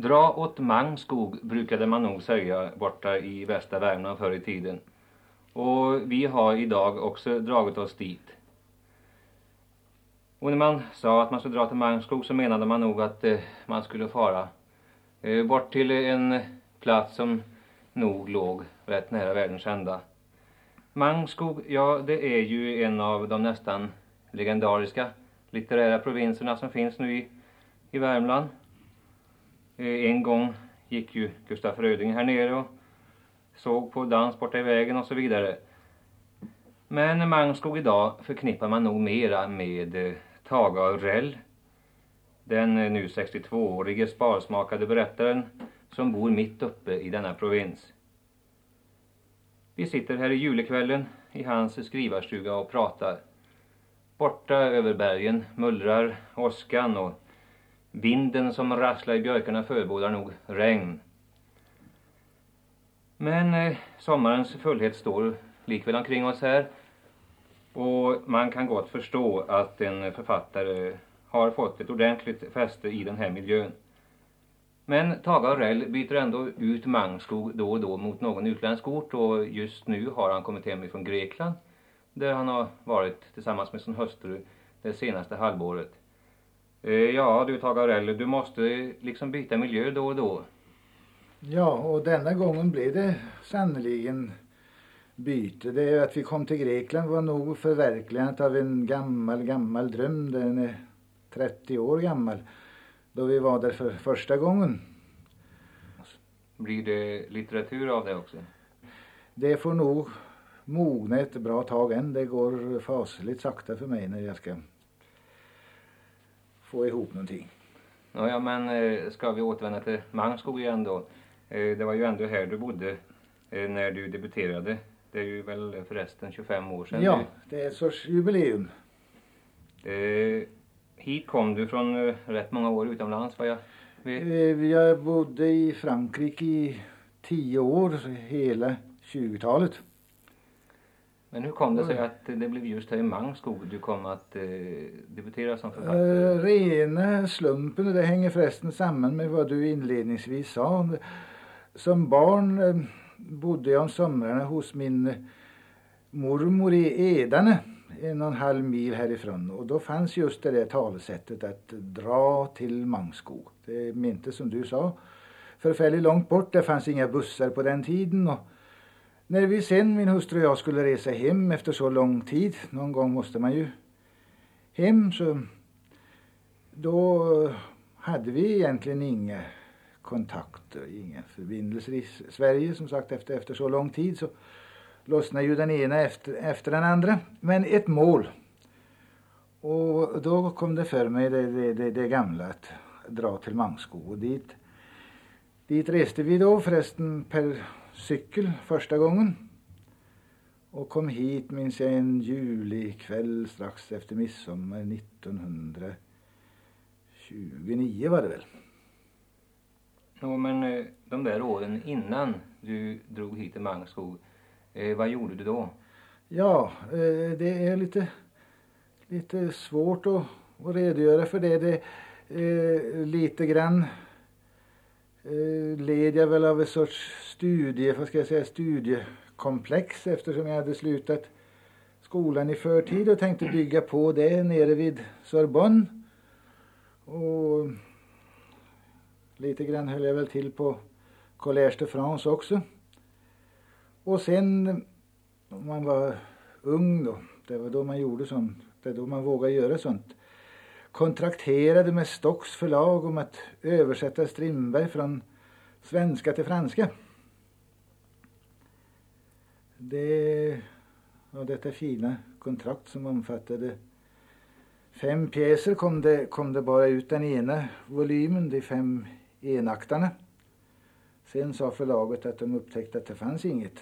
Dra åt Mangskog brukade man nog säga borta i västra Värmland förr i tiden. Och vi har idag också dragit oss dit. Och när man sa att man skulle dra till Mangskog så menade man nog att eh, man skulle fara eh, bort till en plats som nog låg rätt nära världens ända. Mangskog, ja det är ju en av de nästan legendariska litterära provinserna som finns nu i, i Värmland. Eh, en gång gick ju Gustaf Fröding här nere och såg på dans borta i vägen och så vidare. Men Mangskog idag förknippar man nog mera med eh, Tage Aurell. Den eh, nu 62-årige sparsmakade berättaren som bor mitt uppe i denna provins. Vi sitter här i julekvällen i hans skrivarstuga och pratar. Borta över bergen mullrar åskan och vinden som rasslar i björkarna förebådar nog regn. Men eh, sommarens fullhet står likväl omkring oss här och man kan gott förstå att en författare har fått ett ordentligt fäste i den här miljön. Men Tage Aurell byter ändå ut Mangskog då och då mot någon utländsk ort och just nu har han kommit hem ifrån Grekland där han har varit tillsammans med sin hustru det senaste halvåret. Eh, ja du Tage Aurell, du måste liksom byta miljö då och då. Ja, och denna gången blev det sannoliken byte. Det är att vi kom till Grekland var nog förverkligandet av en gammal, gammal dröm. Den är 30 år gammal. Då vi var där för första gången. Blir det litteratur av det också? Det får nog mogna ett bra tag än. Det går fasligt sakta för mig när jag ska få ihop någonting. Ja, ja men eh, ska vi återvända till Mangskog igen då? Eh, det var ju ändå här du bodde eh, när du debuterade. Det är ju väl förresten 25 år sedan. Ja, det är ett sorts jubileum. Hit kom du från rätt många år utomlands vad jag vet. Jag bodde i Frankrike i tio år, hela 20-talet. Men hur kom det sig att det blev just här i Mangskog du kom att eh, debutera som författare? Eh, rena slumpen, och det hänger förresten samman med vad du inledningsvis sa. Som barn eh, bodde jag om somrarna hos min mormor i Edane, en och en halv mil härifrån. Och då fanns just det där talesättet att dra till Mangskog. Det är inte som du sa, förfärligt långt bort. Det fanns inga bussar på den tiden. Och när vi sen, min hustru och jag, skulle resa hem efter så lång tid, någon gång måste man ju hem, så då eh, hade vi egentligen inga kontakter, inga förbindelser i Sverige. Som sagt, efter, efter så lång tid så lossnade ju den ena efter, efter den andra. Men ett mål. Och då kom det för mig det, det, det, det gamla att dra till Mangskog. Och dit, dit reste vi då förresten per cykel första gången. Och kom hit minns jag en julikväll strax efter midsommar 1929 var det väl. Jo, men eh, de där åren innan du drog hit till Mangskog, eh, vad gjorde du då? Ja, eh, det är lite, lite svårt att, att redogöra för det. det lite grann led jag väl av ett sorts studie, vad ska jag säga, studiekomplex eftersom jag hade slutat skolan i förtid och tänkte bygga på det nere vid Sorbonne. Och lite grann höll jag väl till på Collège de France också. Och sen, om man var ung då, det var då man gjorde sånt, det är då man vågade göra sånt kontrakterade med Stocks förlag om att översätta Strindberg från svenska till franska. Det var detta fina kontrakt som omfattade fem pjäser kom det, kom det bara ut den ena volymen, de fem enaktarna. Sen sa förlaget att de upptäckte att det fanns inget,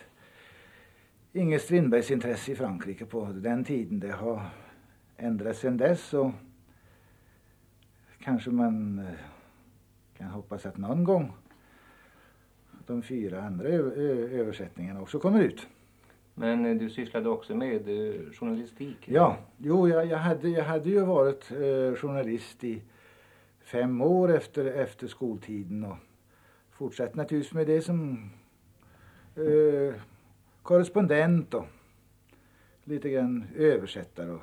inget Strindbergs intresse i Frankrike på den tiden. Det har ändrats sedan dess och kanske man eh, kan hoppas att någon gång de fyra andra översättningarna också kommer ut. Men eh, du sysslade också med eh, journalistik? Ja, jo, jag, jag, hade, jag hade ju varit eh, journalist i fem år efter, efter skoltiden och fortsatte naturligtvis med det som eh, korrespondent och lite grann översättare. Och,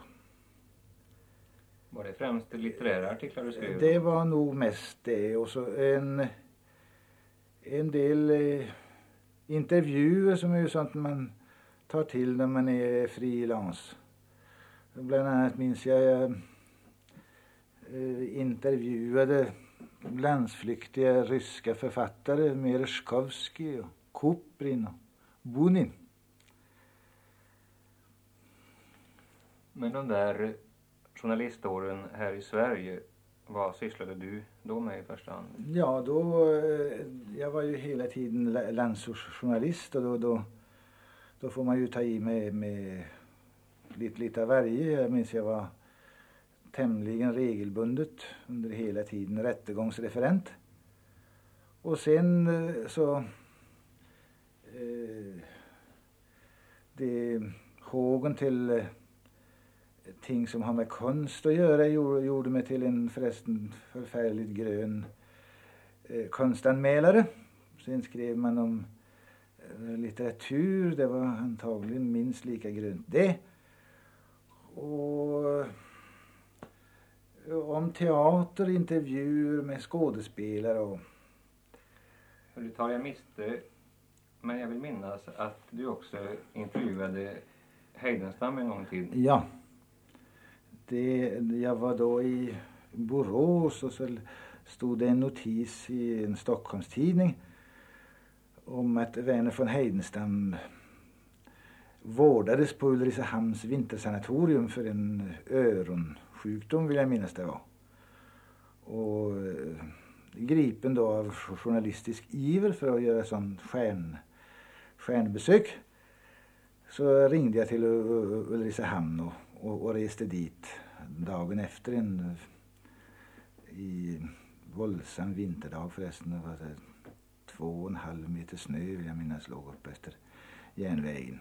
var det främst litterära artiklar du skrev? Det var nog mest det och så en, en del eh, intervjuer som är ju sånt man tar till när man är frilans. Bland annat minns jag jag eh, intervjuade landsflyktiga ryska författare Merezjkovskij och Kuprin och Bunin. Men de där journaliståren här i Sverige, vad sysslade du då med i första hand? Ja, då, eh, jag var ju hela tiden landsortsjournalist och då, då, då får man ju ta i med, med lite, lite av varje. Jag minns jag var tämligen regelbundet under hela tiden rättegångsreferent. Och sen eh, så eh, det hågen till eh, ting som har med konst att göra gjorde, gjorde mig till en förresten förfärligt grön eh, konstanmälare. Sen skrev man om eh, litteratur, det var antagligen minst lika grönt det. Och eh, om teater, intervjuer med skådespelare och... Du tar jag miste, men jag vill minnas att du också intervjuade Heidenstam en gång i tiden. Ja det, jag var då i Borås och så stod det en notis i en Stockholmstidning om att Verner von Heidenstam vårdades på Ulricehamns vintersanatorium för en öronsjukdom vill jag minnas det var. Och eh, gripen då av journalistisk iver för att göra sån stjärn, stjärnbesök så ringde jag till Ulricehamn och och, och reste dit dagen efter en eh, i våldsam vinterdag förresten. Två och en halv meter snö vill jag minnas låg upp efter järnvägen.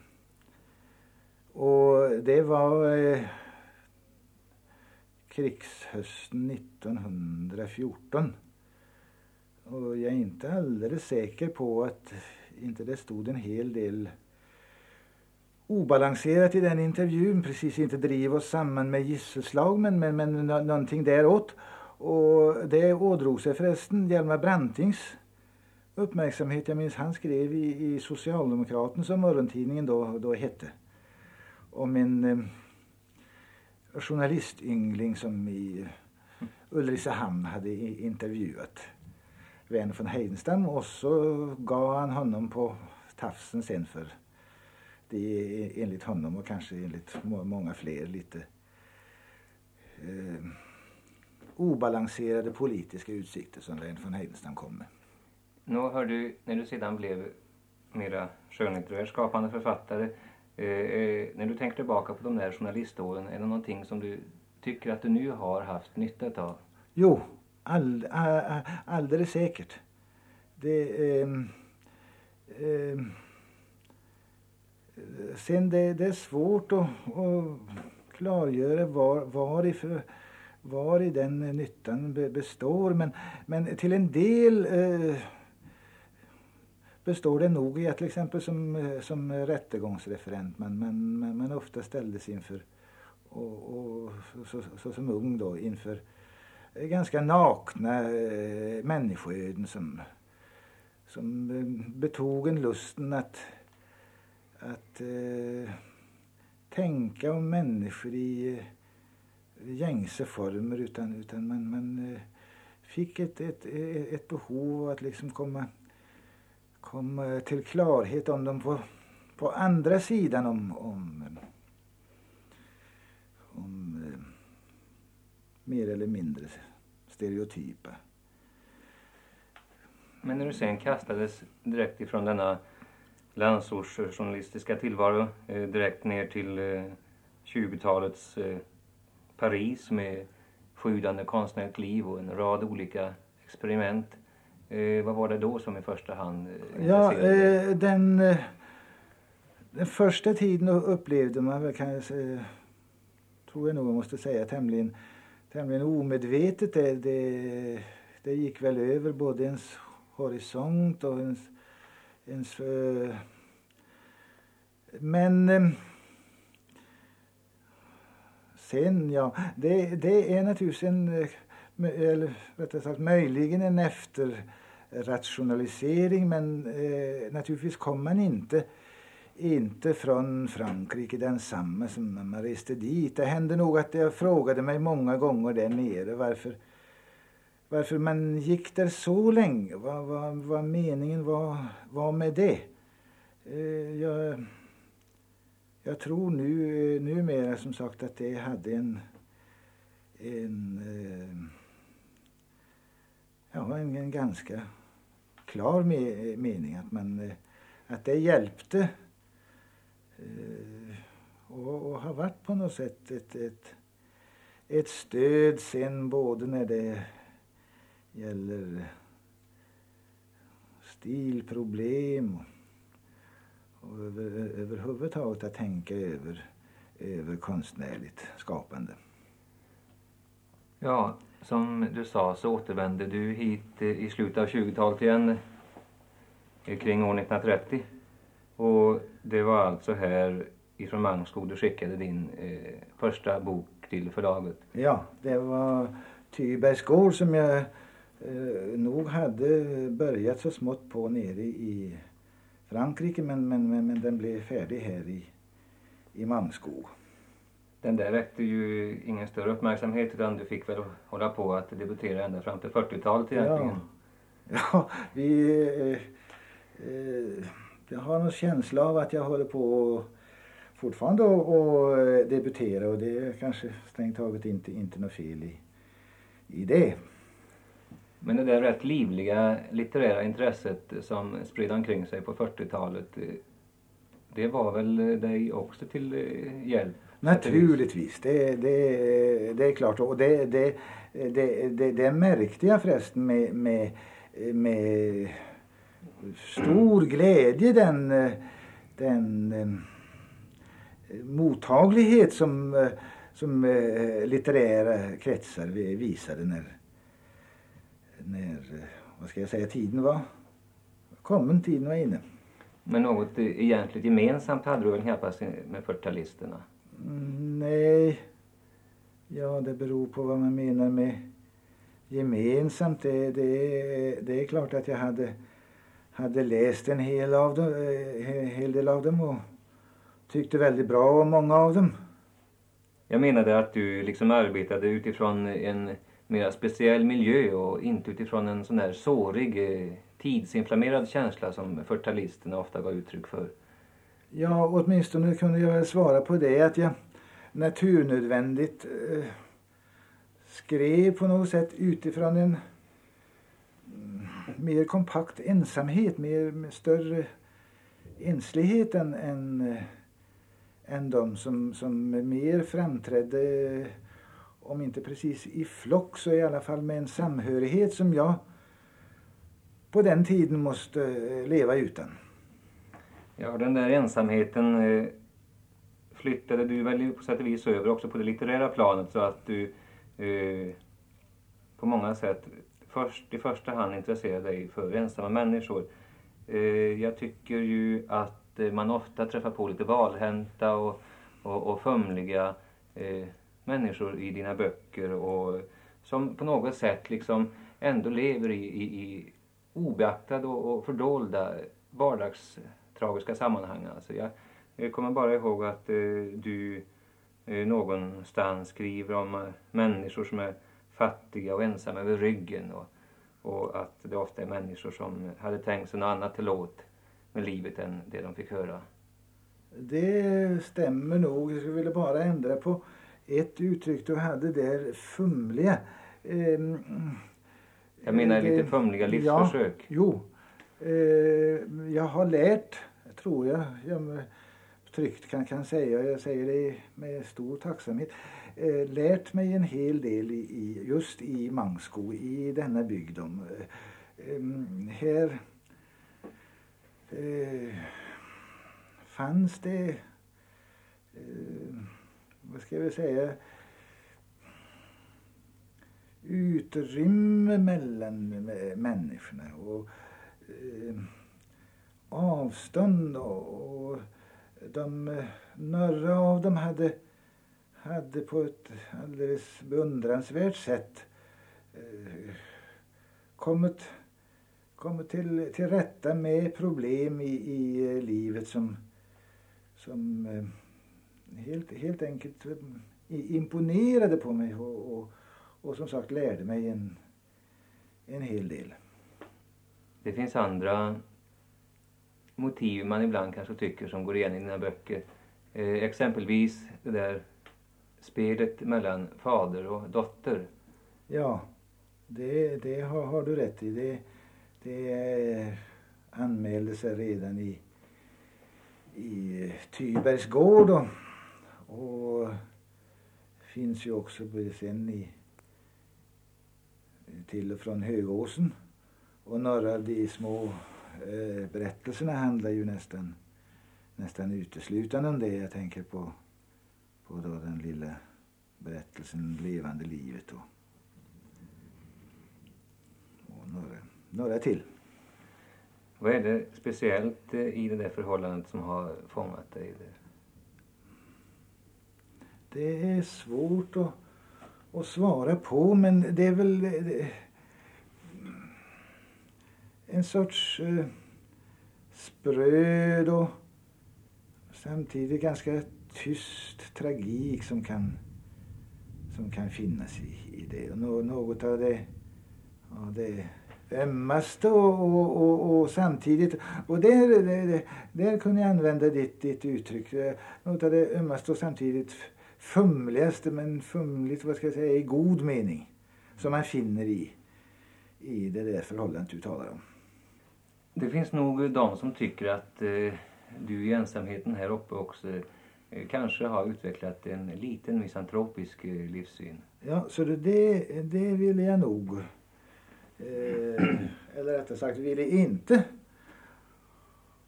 Och det var eh, krigshösten 1914. Och jag är inte alldeles säker på att inte det stod en hel del obalanserat i den intervjun. Precis inte driv oss samman med gisselslag men, men, men någonting däråt. Och det ådrog sig förresten Hjalmar Brantings uppmärksamhet. Jag minns han skrev i, i Socialdemokraten som morgontidningen då, då hette. Om en eh, journalistyngling som i Ulricehamn hade intervjuat Verner von Heidenstam och så gav han honom på tafsen sen för det är enligt honom och kanske enligt många fler lite eh, obalanserade politiska utsikter som Reine von Heidenstam kom med. Nu har du, när du sedan blev mera skönlitterär skapande författare, eh, eh, när du tänker tillbaka på de där journaliståren, är det någonting som du tycker att du nu har haft nytta av? Jo, all, all, alldeles säkert. Det, eh, eh, sen det, det är svårt att, att klargöra var, var, i för, var i den nyttan består. Men, men till en del eh, består det nog i att till exempel som, eh, som rättegångsreferent? Man, men, men, men ofta ställdes inför och, och så, så, så, som ung då inför ganska nakna eh, människoöden som, som eh, betog en lusten att att eh, tänka om människor i eh, gängse former utan, utan man, man eh, fick ett, ett, ett behov av att liksom komma, kom eh, till klarhet om dem på, på andra sidan om, om, om eh, mer eller mindre stereotypa. Men när du sen kastades direkt ifrån denna landsortsjournalistiska tillvaro eh, direkt ner till 20-talets Paris med sjudande konstnärligt liv och en rad olika experiment. Eh, vad var det då som i första hand eh, Ja, eh, den, eh, den första tiden upplevde man väl kan jag säga, tror jag nog jag måste säga tämligen, tämligen omedvetet. Det, det, det gick väl över både ens horisont och ens, ens uh, men sen, ja, det, det är naturligtvis en, eller rättare sagt möjligen en efterrationalisering men eh, naturligtvis kom man inte inte från Frankrike densamma som när man reste dit. Det hände nog att jag frågade mig många gånger där nere varför, varför man gick där så länge. Vad, vad, vad meningen var, var med det. Eh, jag, jag tror nu numera som sagt att det hade en, en, eh, ja, en, en ganska klar me, mening. Att, man, eh, att det hjälpte Eh, och, och, har varit på något sätt ett, ett, ett stöd sen både när det gäller stilproblem och, och över, överhuvudtaget att tänka över, över konstnärligt skapande. Ja, som du sa så återvände du hit i slutet av 20-talet igen kring år 1930. Och det var alltså här ifrån Mangskog du skickade din eh, första bok till förlaget? Ja, det var Tybergs gård som jag eh, nog hade börjat så smått på nere i Frankrike men, men, men, men den blev färdig här i, i Mangskog. Den där väckte ju ingen större uppmärksamhet utan du fick väl hålla på att debutera ända fram till 40-talet egentligen? Ja, ja vi... Eh, eh, jag har en känsla av att jag håller på fortfarande att eh, debutera och det är kanske strängt taget inte, inte något fel i, i det. Men det där rätt livliga litterära intresset som spred omkring sig på 40-talet eh, det var väl dig också till eh, hjälp? Naturligtvis, det, det, det är klart. Och det, det, det, det, det märkte jag förresten med, med, med stor glädje den, den eh, mottaglighet som, eh, som eh, litterära kretsar visade när, när vad ska jag säga, tiden var kommen, tiden var inne. Men något egentligt gemensamt hade du väl knappast med 40-talisterna? Mm, nej, ja det beror på vad man menar med gemensamt. Det, det, det är klart att jag hade hade läst en hel, av dem, eh, en hel del av dem och tyckte väldigt bra om många av dem. Jag menade att du liksom arbetade utifrån en mer speciell miljö och inte utifrån en sån där sårig, eh, tidsinflammerad känsla som 40 ofta gav uttryck för. Ja, åtminstone kunde jag väl svara på det att jag naturnödvändigt eh, skrev på något sätt utifrån en mm, mer kompakt ensamhet, mer, med större enslighet än, än, eh, än de som, som mer framträdde, om inte precis i flock så i alla fall med en samhörighet som jag på den tiden måste eh, leva utan. Ja, den där ensamheten eh, flyttade du väl på sätt och vis över också på det litterära planet så att du eh, på många sätt först, i första hand intresserade dig för ensamma människor. Eh, jag tycker ju att eh, man ofta träffar på lite valhänta och, och, och fumliga eh, människor i dina böcker och som på något sätt liksom ändå lever i, i, i obeaktade och, och fördolda vardagstragiska sammanhang. Alltså jag, jag kommer bara ihåg att eh, du eh, någonstans skriver om eh, människor som är fattiga och ensamma över ryggen. Och, och att det ofta är människor som hade tänkt sig något annat till låt med livet än det de fick höra. Det stämmer nog. Jag skulle vilja bara ändra på ett uttryck du hade där, fumliga. Eh, jag menar det, lite fumliga livsförsök. Ja, jo. Eh, jag har lärt, tror jag, jag tryggt kan, kan säga, jag säger det med stor tacksamhet, eh, lärt mig en hel del i, i, just i Mangsko, i denna bygd. Eh, här eh, fanns det, eh, vad ska jag säga, utrymme mellan människorna och eh, avstånd och, och de, eh, några av dem hade, hade på ett alldeles beundransvärt sätt eh, kommit, kommit till, till rätta med problem i, i eh, livet som, som eh, helt, helt enkelt eh, imponerade på mig och, och, och som sagt lärde mig en, en hel del. Det finns andra motiv man ibland kanske tycker som går igen i dina böcker. Eh, exempelvis det där spelet mellan fader och dotter. Ja, det, det har, har, du rätt i. Det, det anmälde sig redan i, i Tybergs gård och, och finns ju också sen i till och från Högåsen. Och några av de små eh, berättelserna handlar ju nästan, nästan uteslutande om det. Jag tänker på, på då den lilla berättelsen Levande livet och, och några, några till. Vad är det speciellt eh, i det där förhållandet som har fångat dig? Det är svårt att, att svara på men det är väl det, en sorts eh, spröd och samtidigt ganska tyst tragik som kan, som kan finnas i, i det. Och något av det, av det ömmaste och, och, och, och, samtidigt, och där, där, där kunde jag använda ditt, ditt uttryck, något av det ömmaste och samtidigt fumligaste, men fumligt, vad ska jag säga, i god mening, som man finner i, i det där förhållandet du talar om. Det finns nog de som tycker att eh, du i ensamheten här uppe också eh, kanske har utvecklat en liten misantropisk eh, livssyn. Ja, så det, det, det ville jag nog. Eh, eller rättare sagt ville inte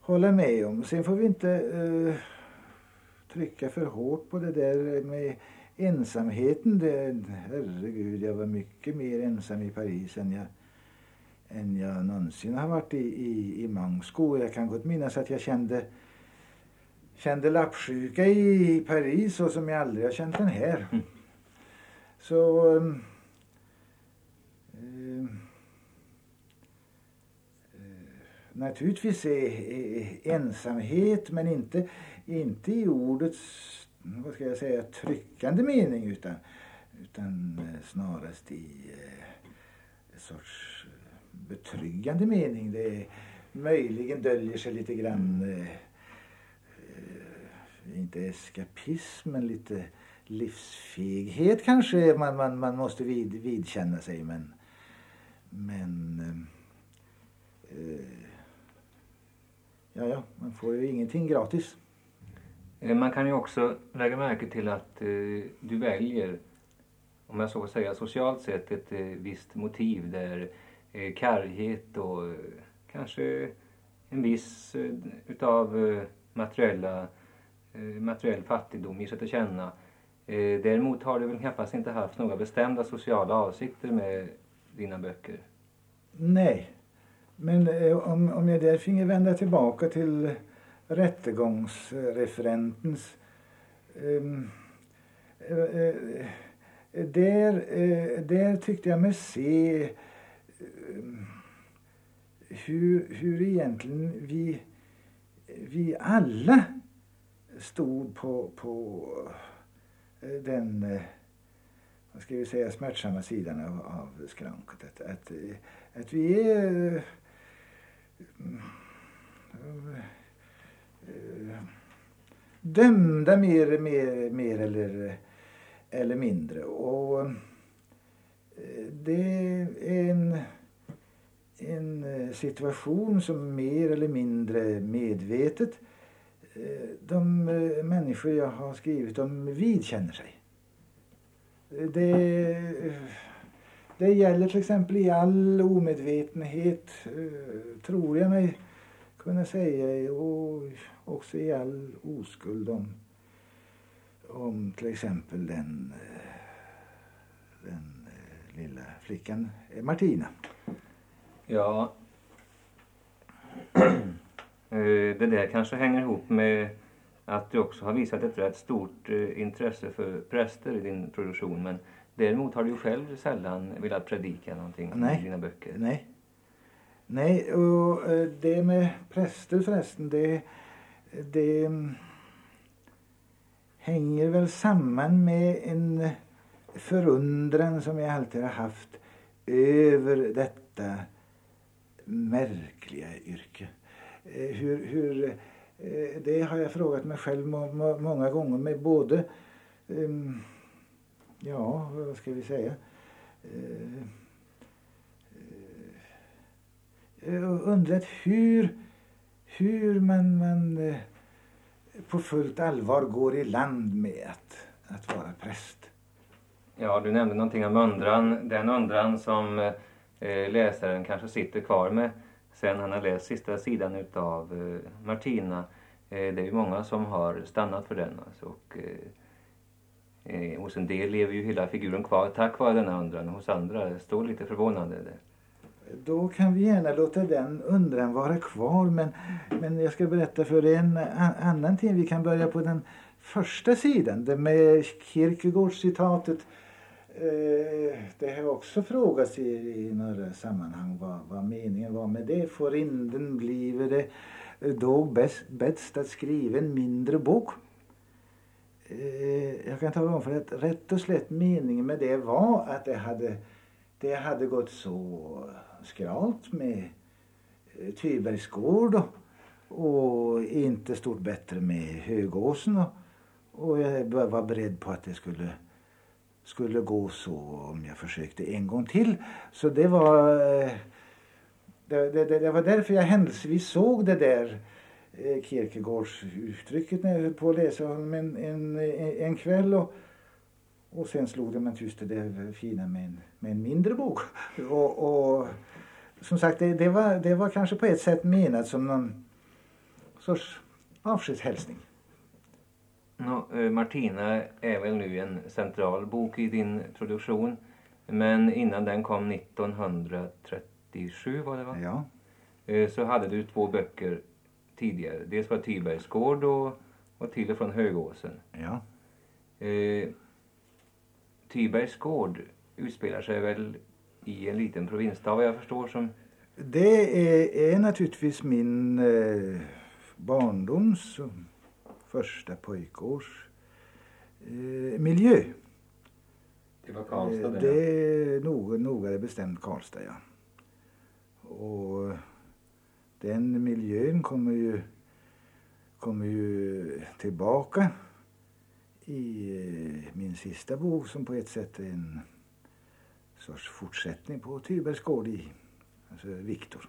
hålla med om. Sen får vi inte eh, trycka för hårt på det där med ensamheten. Det, herregud, jag var mycket mer ensam i Paris än jag än jag någonsin har varit i, i, i Mangsko. Jag kan gott minnas att jag kände, kände lappsjuka i Paris så som jag aldrig har känt den här. Mm. Så um, um, naturligtvis är, är, ensamhet men inte, inte i ordets vad ska jag säga, tryckande mening utan, utan eh, snarast i eh, sorts betryggande mening. Det möjligen döljer sig lite grann, eh, eh, inte eskapism, men lite livsfeghet kanske man, man, man måste vid, vidkänna sig. Men, men eh, ja, ja, man får ju ingenting gratis. Eh, man kan ju också lägga märke till att eh, du väljer, om jag så får säga, socialt sett ett eh, visst motiv där eh, Eh, karghet och eh, kanske en viss eh, utav eh, materiella, eh, materiell fattigdom ger sig till känna. Eh, däremot har du väl knappast inte haft några bestämda sociala avsikter med dina böcker? Nej, men eh, om, om jag där finge vända tillbaka till rättegångsreferentens um, eh, eh, där, eh, där tyckte jag mig se Ehm, hur, hur egentligen vi, vi alla stod på, på eh, den eh, vad ska vi säga, smärtsamma sidan av, av skranket. Att, att, eh, att vi är äh, dömda mer, mer, mer eller, eller mindre. Och det är en, en eh, situation som mer eller mindre medvetet eh, de eh, människor jag har skrivit om vidkänner sig. Det, det gäller till exempel i all omedvetenhet, tror jag mig kunna säga, och också i all oskuld om, om till exempel den, den lilla flickan Martina. Ja, det där kanske hänger ihop med att du också har visat ett rätt stort intresse för präster i din produktion. Men däremot har du själv sällan velat predika någonting Nej. i dina böcker. Nej. Nej, och det med präster förresten, det, det mm, hänger väl samman med en förundran som jag alltid har haft över detta märkliga yrke. Eh, hur, hur, eh, det har jag frågat mig själv må, många gånger med både, um, ja vad ska vi säga, uh, uh, undrat hur, hur man, man uh, på fullt allvar går i land med att, att vara präst. Ja, du nämnde någonting om undran. Den undran som eh, läsaren kanske sitter kvar med sen han har läst sista sidan utav eh, Martina. Eh, det är ju många som har stannat för den. Alltså, och, eh, eh, hos en del lever ju hela figuren kvar tack vare denna undran. Hos andra står lite förvånande. Det. Då kan vi gärna låta den undran vara kvar. Men, men jag ska berätta för dig en annan ting. Vi kan börja på den första sidan. Det med Kierkegaards citatet Eh, det har också frågats i, i några sammanhang vad, vad meningen var med det. För inden blive det eh, då bäst, bäst att skriva en mindre bok? Eh, jag kan tala om för att rätt och slätt meningen med det var att det hade, det hade gått så skralt med eh, Tybergs gård och, och inte stort bättre med Högåsen och, och jag var beredd på att det skulle skulle gå så om jag försökte en gång till. Så det var, eh, det, det, det var därför jag händelsevis såg det där eh, Kierkegaards uttrycket när jag höll på att läsa honom en, en, en kväll. Och, och sen slog det mig just det där fina med en, med en mindre bok. Och, och som sagt, det, det, var, det var kanske på ett sätt menat som någon sorts avskedshälsning. No, eh, Martina är väl nu en central bok i din produktion. Men innan den kom 1937 var det va? Ja. Eh, så hade du två böcker tidigare. Dels var Tybergs gård och, och Till och från Högåsen. Ja. Eh, Tybergs gård utspelar sig väl i en liten provinsstad vad jag förstår som... Det är, är naturligtvis min eh, barndoms första pojkårs eh, miljö. Det var Karlstad det? Det är nog, nogare bestämt Karlstad, ja. Och den miljön kommer ju, kommer ju tillbaka i eh, min sista bok som på ett sätt är en sorts fortsättning på Tybergs gård i, alltså Viktor.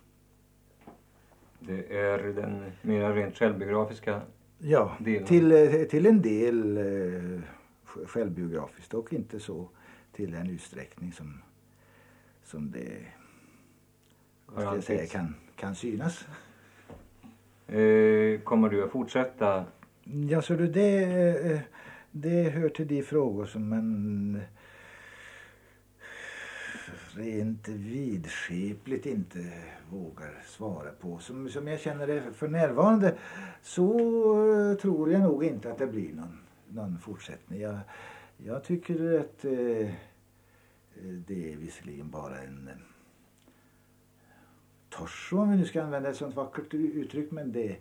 Det är den mer rent självbiografiska Ja, till, eh, till en del eh, självbiografiskt och inte så till den utsträckning som, som det vad ska jag säga, kan, kan synas. Eh, kommer du att fortsätta? Ja, så det, eh, det hör till de frågor som man rent vidskepligt inte vågar svara på. Som, som jag känner det för närvarande så eh, tror jag nog inte att det blir någon, någon fortsättning. Jag, jag tycker att eh, det är visserligen bara en eh, torso om vi nu ska använda ett sånt vackert uttryck men det,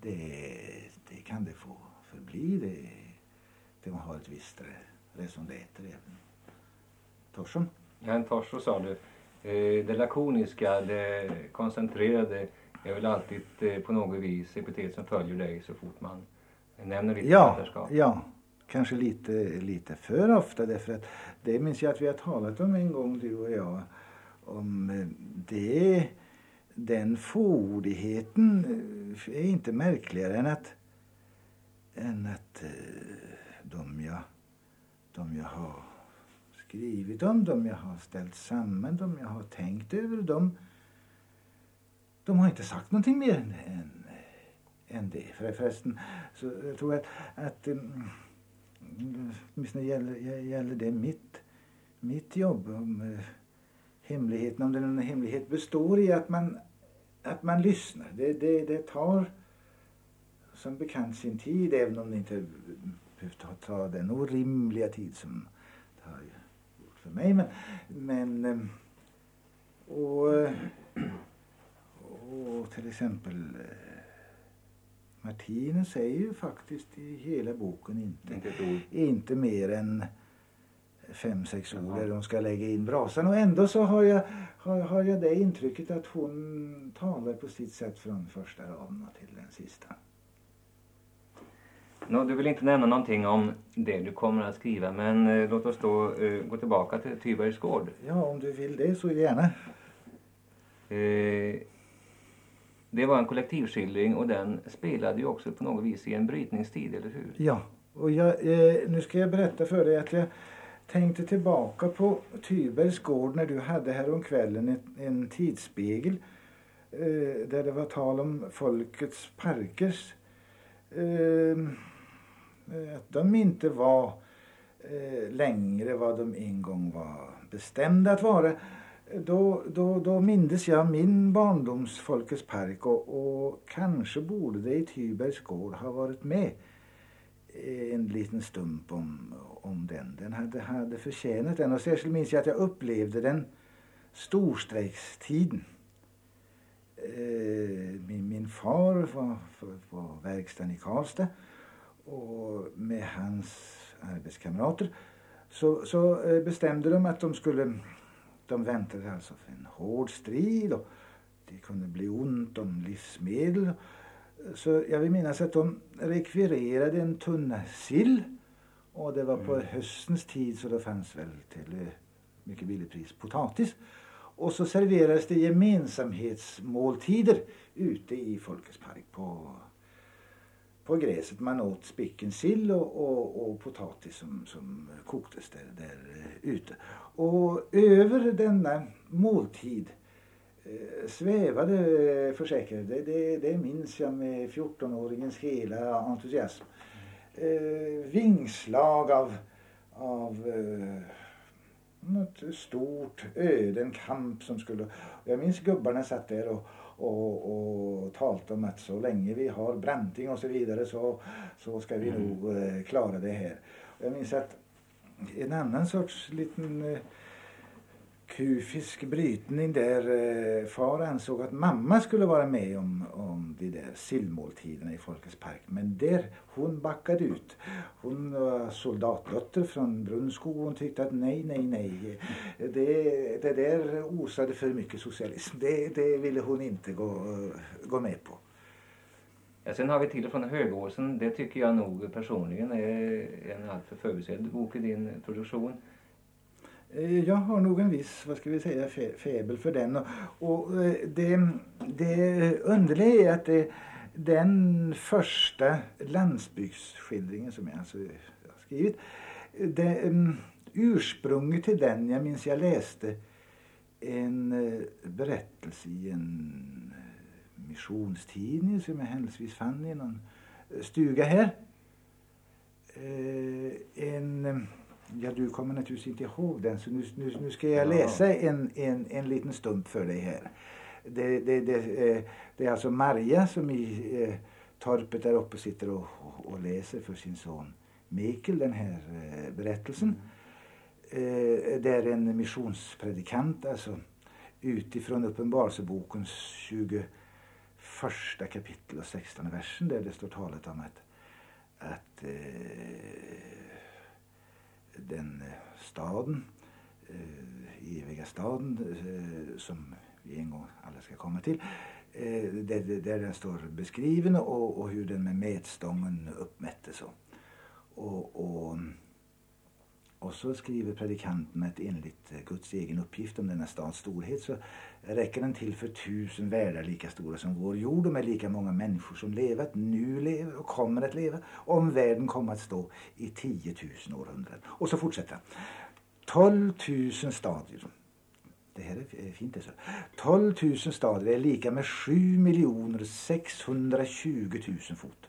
det, det kan det få förbli. Det, det har ett visst raison d'être även. Torson. Ja, en torso sa du. Eh, det lakoniska, det koncentrerade är väl alltid eh, på något vis epitet som följer dig så fort man nämner ditt ja, författarskap. Ja, kanske lite, lite för ofta därför att det minns jag att vi har talat om en gång du och jag. Om eh, det, den fåordigheten är inte märkligare än att, än att de jag, de jag har skrivit om dem, jag har ställt samman dem, jag har tänkt över dem. De har inte sagt någonting mer än, än, än det. För, förresten så jag tror jag att, att mm, åtminstone gäller, gäller det mitt, mitt jobb, om eh, hemligheten, om den hemlighet består i att man, att man lyssnar. Det, det, det tar som bekant sin tid, även om det inte behöver ta, ta den orimliga tid som för mig. Men, men eh, och, och till exempel eh, Martinus säger ju faktiskt i hela boken inte, Inte inte mer än fem, sex ord där de ska lägga in brasan. Och ändå så har jag, har, har jag det intrycket att hon talar på sitt sätt från första raden till den sista. Nå, du vill inte nämna någonting om det du kommer att skriva men eh, låt oss då eh, gå tillbaka till Tybergs gård. Ja, om du vill det så gärna. Eh, det var en kollektivskildring och den spelade ju också på något vis i en brytningstid, eller hur? Ja, och jag, eh, nu ska jag berätta för dig att jag tänkte tillbaka på Tybergs gård när du hade häromkvällen en, en tidsspegel eh, där det var tal om folkets parkers. Eh, Eh, att de inte var eh, längre vad de en gång var bestämda att vara. Då, då, då mindes jag min barndoms Folkets park och, och kanske borde det i Tybergs gård ha varit med eh, en liten stump om, om den. Den hade, hade förtjänat den och särskilt minns jag att jag upplevde den storstrejkstiden. Min, min far var på verkstaden i Karlstad och med hans arbetskamrater så, så eh, bestämde de att de skulle, de väntade alltså för en hård strid och det kunde bli ont om livsmedel. Så jag vill minnas att de rekvirerade en tunna sill och det var på mm. höstens tid så det fanns väl till eh, mycket billigt pris potatis. Och så serverades det gemensamhetsmåltider ute i Folkets park på på gräset. Man åt spicken sill och, och, och, potatis som, som koktes där, där eh, ute. Och över denna måltid eh, svävade försäkrar försäkrade, det, det, det minns jag med 14-åringens hela entusiasm. Eh, vingslag av, av eh, något stort öde, en kamp som skulle... Jag minns gubbarna satt där och och, och talat om att så länge vi har Branting och så vidare så, så ska vi mm. nog eh, klara det här. Jag minns att en annan sorts liten eh, kufisk brytning där eh, far ansåg att mamma skulle vara med om, om de där sillmåltiderna i Folkets park. Men där, hon backade ut. Hon var soldatdotter från Brunskog och hon tyckte att nej, nej, nej. Det, det där osade för mycket socialism. Det, det ville hon inte gå, gå med på. Ja, sen har vi till och från Högåsen. Det tycker jag nog personligen är en alltför förbisedd bok i din produktion. Eh, jag har nog en viss, vad ska vi säga, fäbel för den. Och, och eh, det, det underliga är att det, den första landsbygdsskildringen som jag alltså har skrivit, det, um, ursprunget till den, jag minns jag läste en uh, berättelse i en missionstidning som jag händelsevis fann i någon stuga här. Uh, en Ja, du kommer naturligtvis inte ihåg den så nu, nu, nu ska jag läsa en, en, en liten stump för dig här. Det, det, det, eh, det är alltså Maria som i eh, torpet där uppe sitter och, och, läser för sin son Mikael den här eh, berättelsen. Eh, det är en missionspredikant alltså utifrån Uppenbarelsebokens 21 kapitel och 16 versen där det står talat om att, att eh, den eh, staden, eh, eviga staden eh, som vi en gång alla ska komma till. Eh, där, där den står beskriven och, och hur den med mätstången uppmättes. Och, och, och så skriver predikanten att enligt eh, Guds egen uppgift om denna stads storhet så räcker den till för tusen världar lika stora som vår jord och med lika många människor som levat, nu lever och kommer att leva om världen kommer att stå i 10 000 århundraden. Och så fortsätter han. 12 000 stadier. Det här är fint det. Så. 12 000 stadier är lika med 7 620 000 fot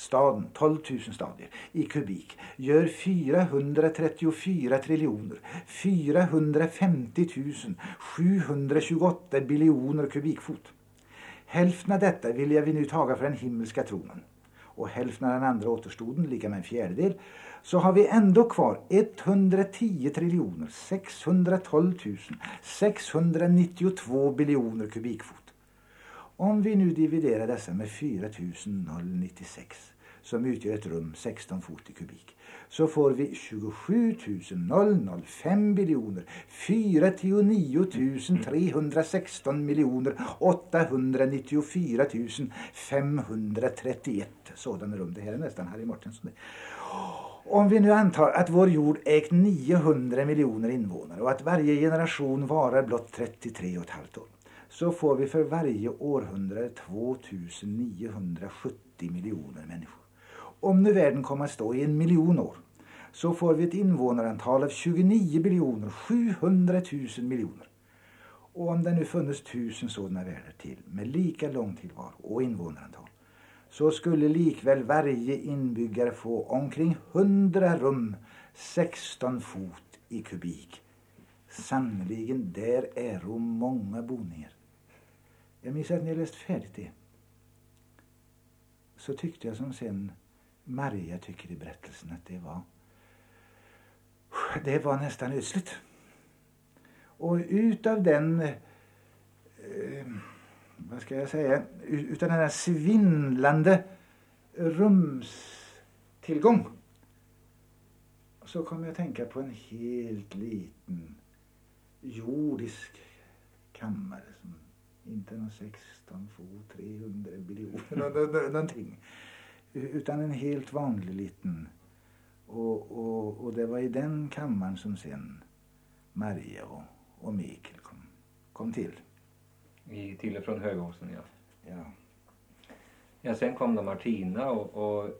staden, 12 000 stadier, i kubik gör 434 triljoner 450 728 biljoner kubikfot. Hälften av detta vill jag vi nu taga för den himmelska tronen och hälften av den andra återstoden, lika med en fjärdedel, så har vi ändå kvar 110 triljoner 612 692 biljoner kubikfot. Om vi nu dividerar dessa med 4096 som utgör ett rum 16 fot i kubik så får vi 27 005 biljoner 49 316 miljoner 894 531 sådana rum. Det här är nästan Harry Mortensson. Om vi nu antar att vår jord ägt 900 miljoner invånare och att varje generation varar blott 33,5 år så får vi för varje århundrade 2970 miljoner människor. Om nu världen kommer att stå i en miljon år så får vi ett invånarantal av 29 biljoner 700 000 miljoner. Och om det nu funnits tusen sådana världar till med lika lång tillvaro och invånarantal så skulle likväl varje inbyggare få omkring 100 rum 16 fot i kubik. Sannerligen, där är många boningar. Jag minns att när jag läst färdigt det så tyckte jag som sen Maria tycker i berättelsen att det var det var nästan ödsligt. Och utav den eh, vad ska jag säga, utav den här svindlande rumstillgång så kom jag att tänka på en helt liten jordisk kammare som inte någon 16 fot, 300 biljoner, någonting. Utan en helt vanlig liten. Och, och, och det var i den kammaren som sen Maria och, och Mikael kom, kom till. I, till och från Högåsen, ja. Ja. Ja, sen kom då Martina och, och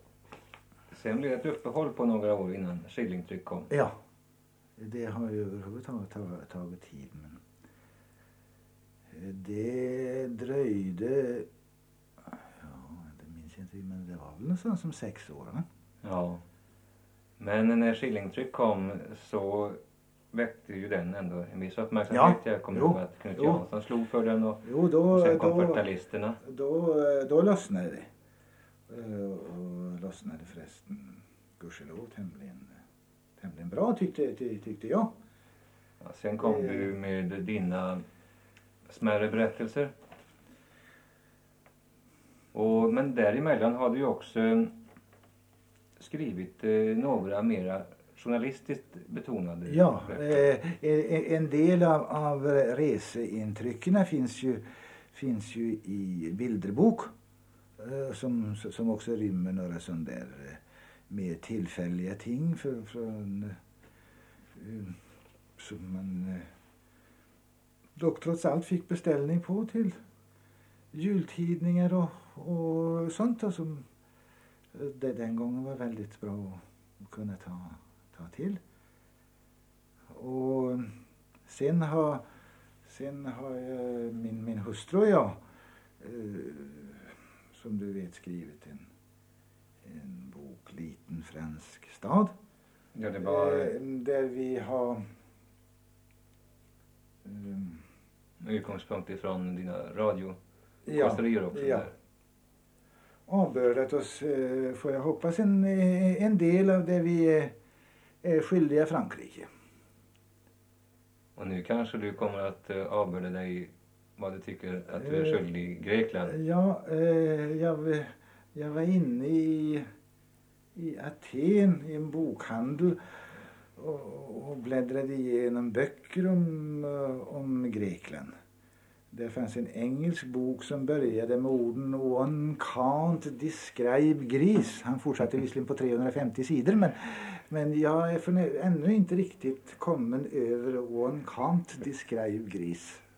sen blev det ett uppehåll på några år innan skillingtryck kom. Ja. Det har ju överhuvudtaget tagit tid. Det dröjde, ja, det minns jag inte, men det var väl någonstans som sex år. Va? Ja. Men när Skillingtryck kom så väckte ju den ändå en viss uppmärksamhet. Ja, jag kommer ihåg att Knut jo. Jansson slog för den och, jo, då, och sen kom då, 40 Då, då lossnade det. Eh, och lossnade förresten gudskelov tämligen, tämligen bra tyckte, tyckte jag. Ja, sen kom eh. du med dina smärre berättelser. Och, men däremellan har du ju också skrivit eh, några mera journalistiskt betonade Ja, eh, en del av, av reseintrycken finns ju, finns ju i bilderbok eh, som, som också rymmer några sådana där eh, mer tillfälliga ting för, från, eh, som man eh, dock trots allt fick beställning på till jultidningar och, och sånt och som det den gången var väldigt bra att kunna ta, ta till. Och sen har, sen har jag, min, min hustru och jag eh, som du vet skrivit en, en bok Liten fransk stad. Ja, det var... Eh, där vi har um, med utgångspunkt ifrån dina radiokonsterier också. Ja. Där. Avbördat oss, eh, får jag hoppas, en, eh, en del av det vi är, är skyldiga Frankrike. Och nu kanske du kommer att eh, avbörda dig vad du tycker att du är skyldig Grekland? Ja, jag, jag var inne i, i Aten i en bokhandel och, och bläddrade igenom böcker om, eh, om Grekland. Det fanns en engelsk bok som började med orden One can't describe Greece. Han fortsatte visserligen på 350 sidor men, men jag är ännu inte riktigt kommen över One can't describe Greece.